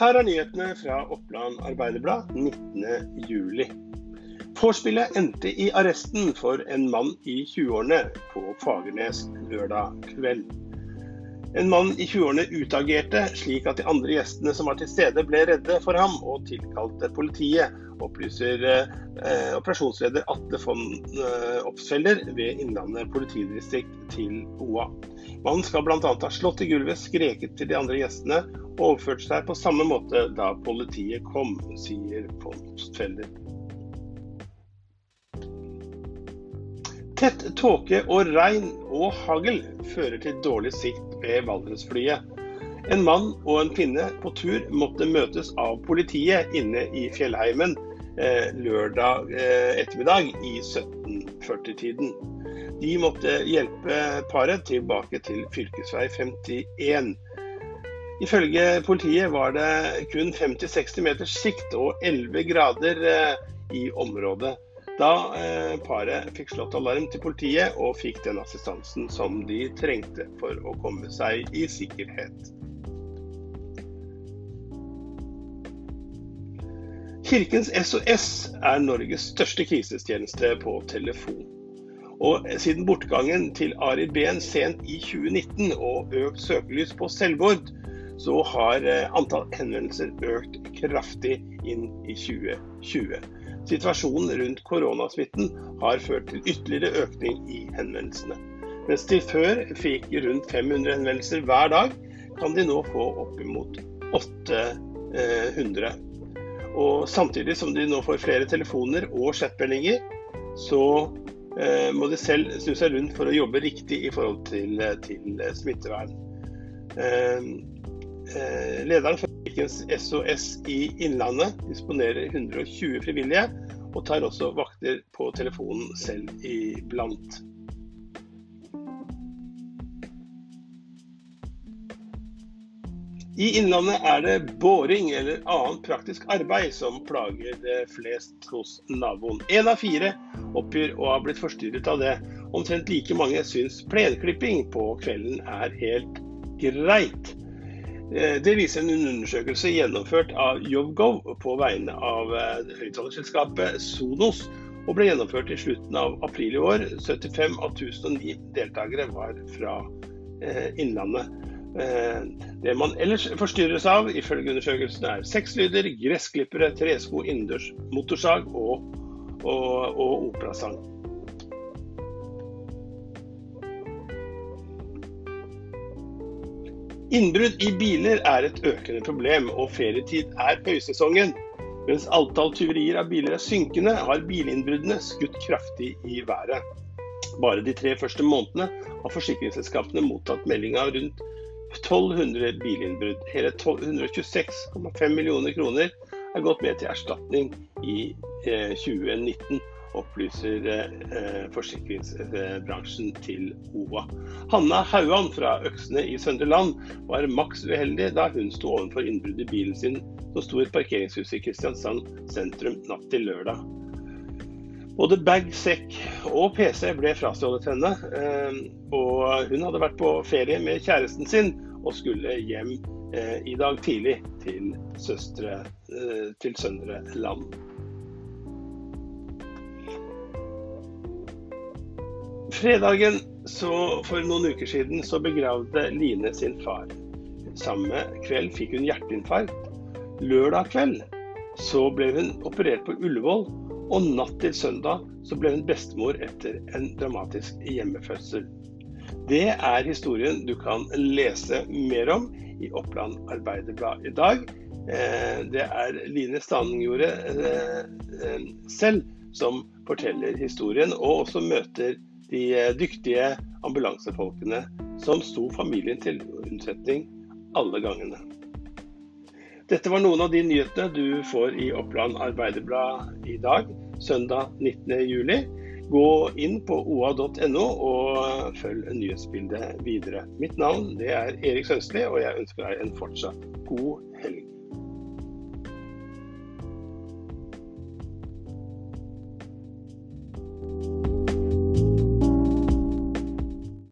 Her er nyhetene fra Oppland Arbeiderblad 19.07. Vorspielet endte i arresten for en mann i 20-årene på Fagernes lørdag kveld. En mann i 20-årene utagerte slik at de andre gjestene som var til stede ble redde for ham og tilkalte politiet, opplyser eh, operasjonsleder Atle von eh, Opsfelder ved Innlandet politidistrikt til OA. Mannen skal bl.a. ha slått i gulvet, skreket til de andre gjestene og oppført seg på samme måte da politiet kom, sier von Opsfelder. Tett tåke og regn og hagl fører til dårlig sikt ved Valdresflyet. En mann og en kvinne på tur måtte møtes av politiet inne i fjellheimen eh, lørdag eh, ettermiddag i 1740-tiden. De måtte hjelpe paret tilbake til fv. 51. Ifølge politiet var det kun 50-60 meters sikt og 11 grader eh, i området da eh, paret fikk slått alarm til politiet og fikk den assistansen som de trengte for å komme seg i sikkerhet. Kirkens SOS er Norges største krisestjeneste på telefon. Og siden bortgangen til Arild Behn sent i 2019 og økt søkelys på selvmord, så har eh, antall henvendelser økt kraftig inn i 2020. Situasjonen rundt koronasmitten har ført til ytterligere økning i henvendelsene. Mens de før fikk rundt 500 henvendelser hver dag, kan de nå få oppimot 800. Og samtidig som de nå får flere telefoner og chatmeldinger, så eh, må de selv snu seg rundt for å jobbe riktig i forhold til, til smittevern. Eh, lederen for Kirkens SOS i Innlandet disponerer 120 frivillige, og tar også vakter på telefonen selv iblant. I Innlandet er det boring eller annet praktisk arbeid som plager det flest hos naboen. Én av fire oppgir å ha blitt forstyrret av det. Omtrent like mange syns plenklipping på kvelden er helt greit. Eh, det viser en undersøkelse gjennomført av Jovgov på vegne av eh, høyttalerselskapet Sonos, og ble gjennomført i slutten av april i år. 75 av 1009 deltakere var fra eh, Innlandet. Det man ellers forstyrres av, ifølge undersøkelsen, er sexlyder, gressklippere, tresko, innendørs motorsag og, og, og operasang. Innbrudd i biler er et økende problem, og ferietid er høysesongen. Mens antall tyverier av biler er synkende, har bilinnbruddene skutt kraftig i været. Bare de tre første månedene har forsikringsselskapene mottatt melding av rundt 1200 bilinnbrudd. Hele 126,5 millioner kroner er gått med til erstatning i 2019. Eh, opplyser eh, forsikringsbransjen til OA. Hanna Hauan fra Øksne i Søndre Land var maks uheldig da hun sto overfor innbrudd i bilen sin som sto i et parkeringshus i Kristiansand sentrum natt til lørdag. Både bag, sekk og PC ble frastjålet henne, eh, og hun hadde vært på ferie med kjæresten sin og skulle hjem eh, i dag tidlig til, søstre, eh, til Søndre Land. Fredagen så, for noen uker siden så begravde Line sin far. Samme kveld fikk hun hjerteinfarkt. Lørdag kveld så ble hun operert på Ullevål, og natt til søndag så ble hun bestemor etter en dramatisk hjemmefødsel. Det er historien du kan lese mer om i Oppland Arbeiderblad i dag. Eh, det er Line Stangjordet eh, eh, selv som forteller historien, og også møter de eh, dyktige ambulansefolkene som sto familien til unnsetning alle gangene. Dette var noen av de nyhetene du får i Oppland Arbeiderblad i dag, søndag 19.07. Gå inn på oa.no og følg nyhetsbildet videre. Mitt navn er Erik Sønstli, og jeg ønsker deg en fortsatt god.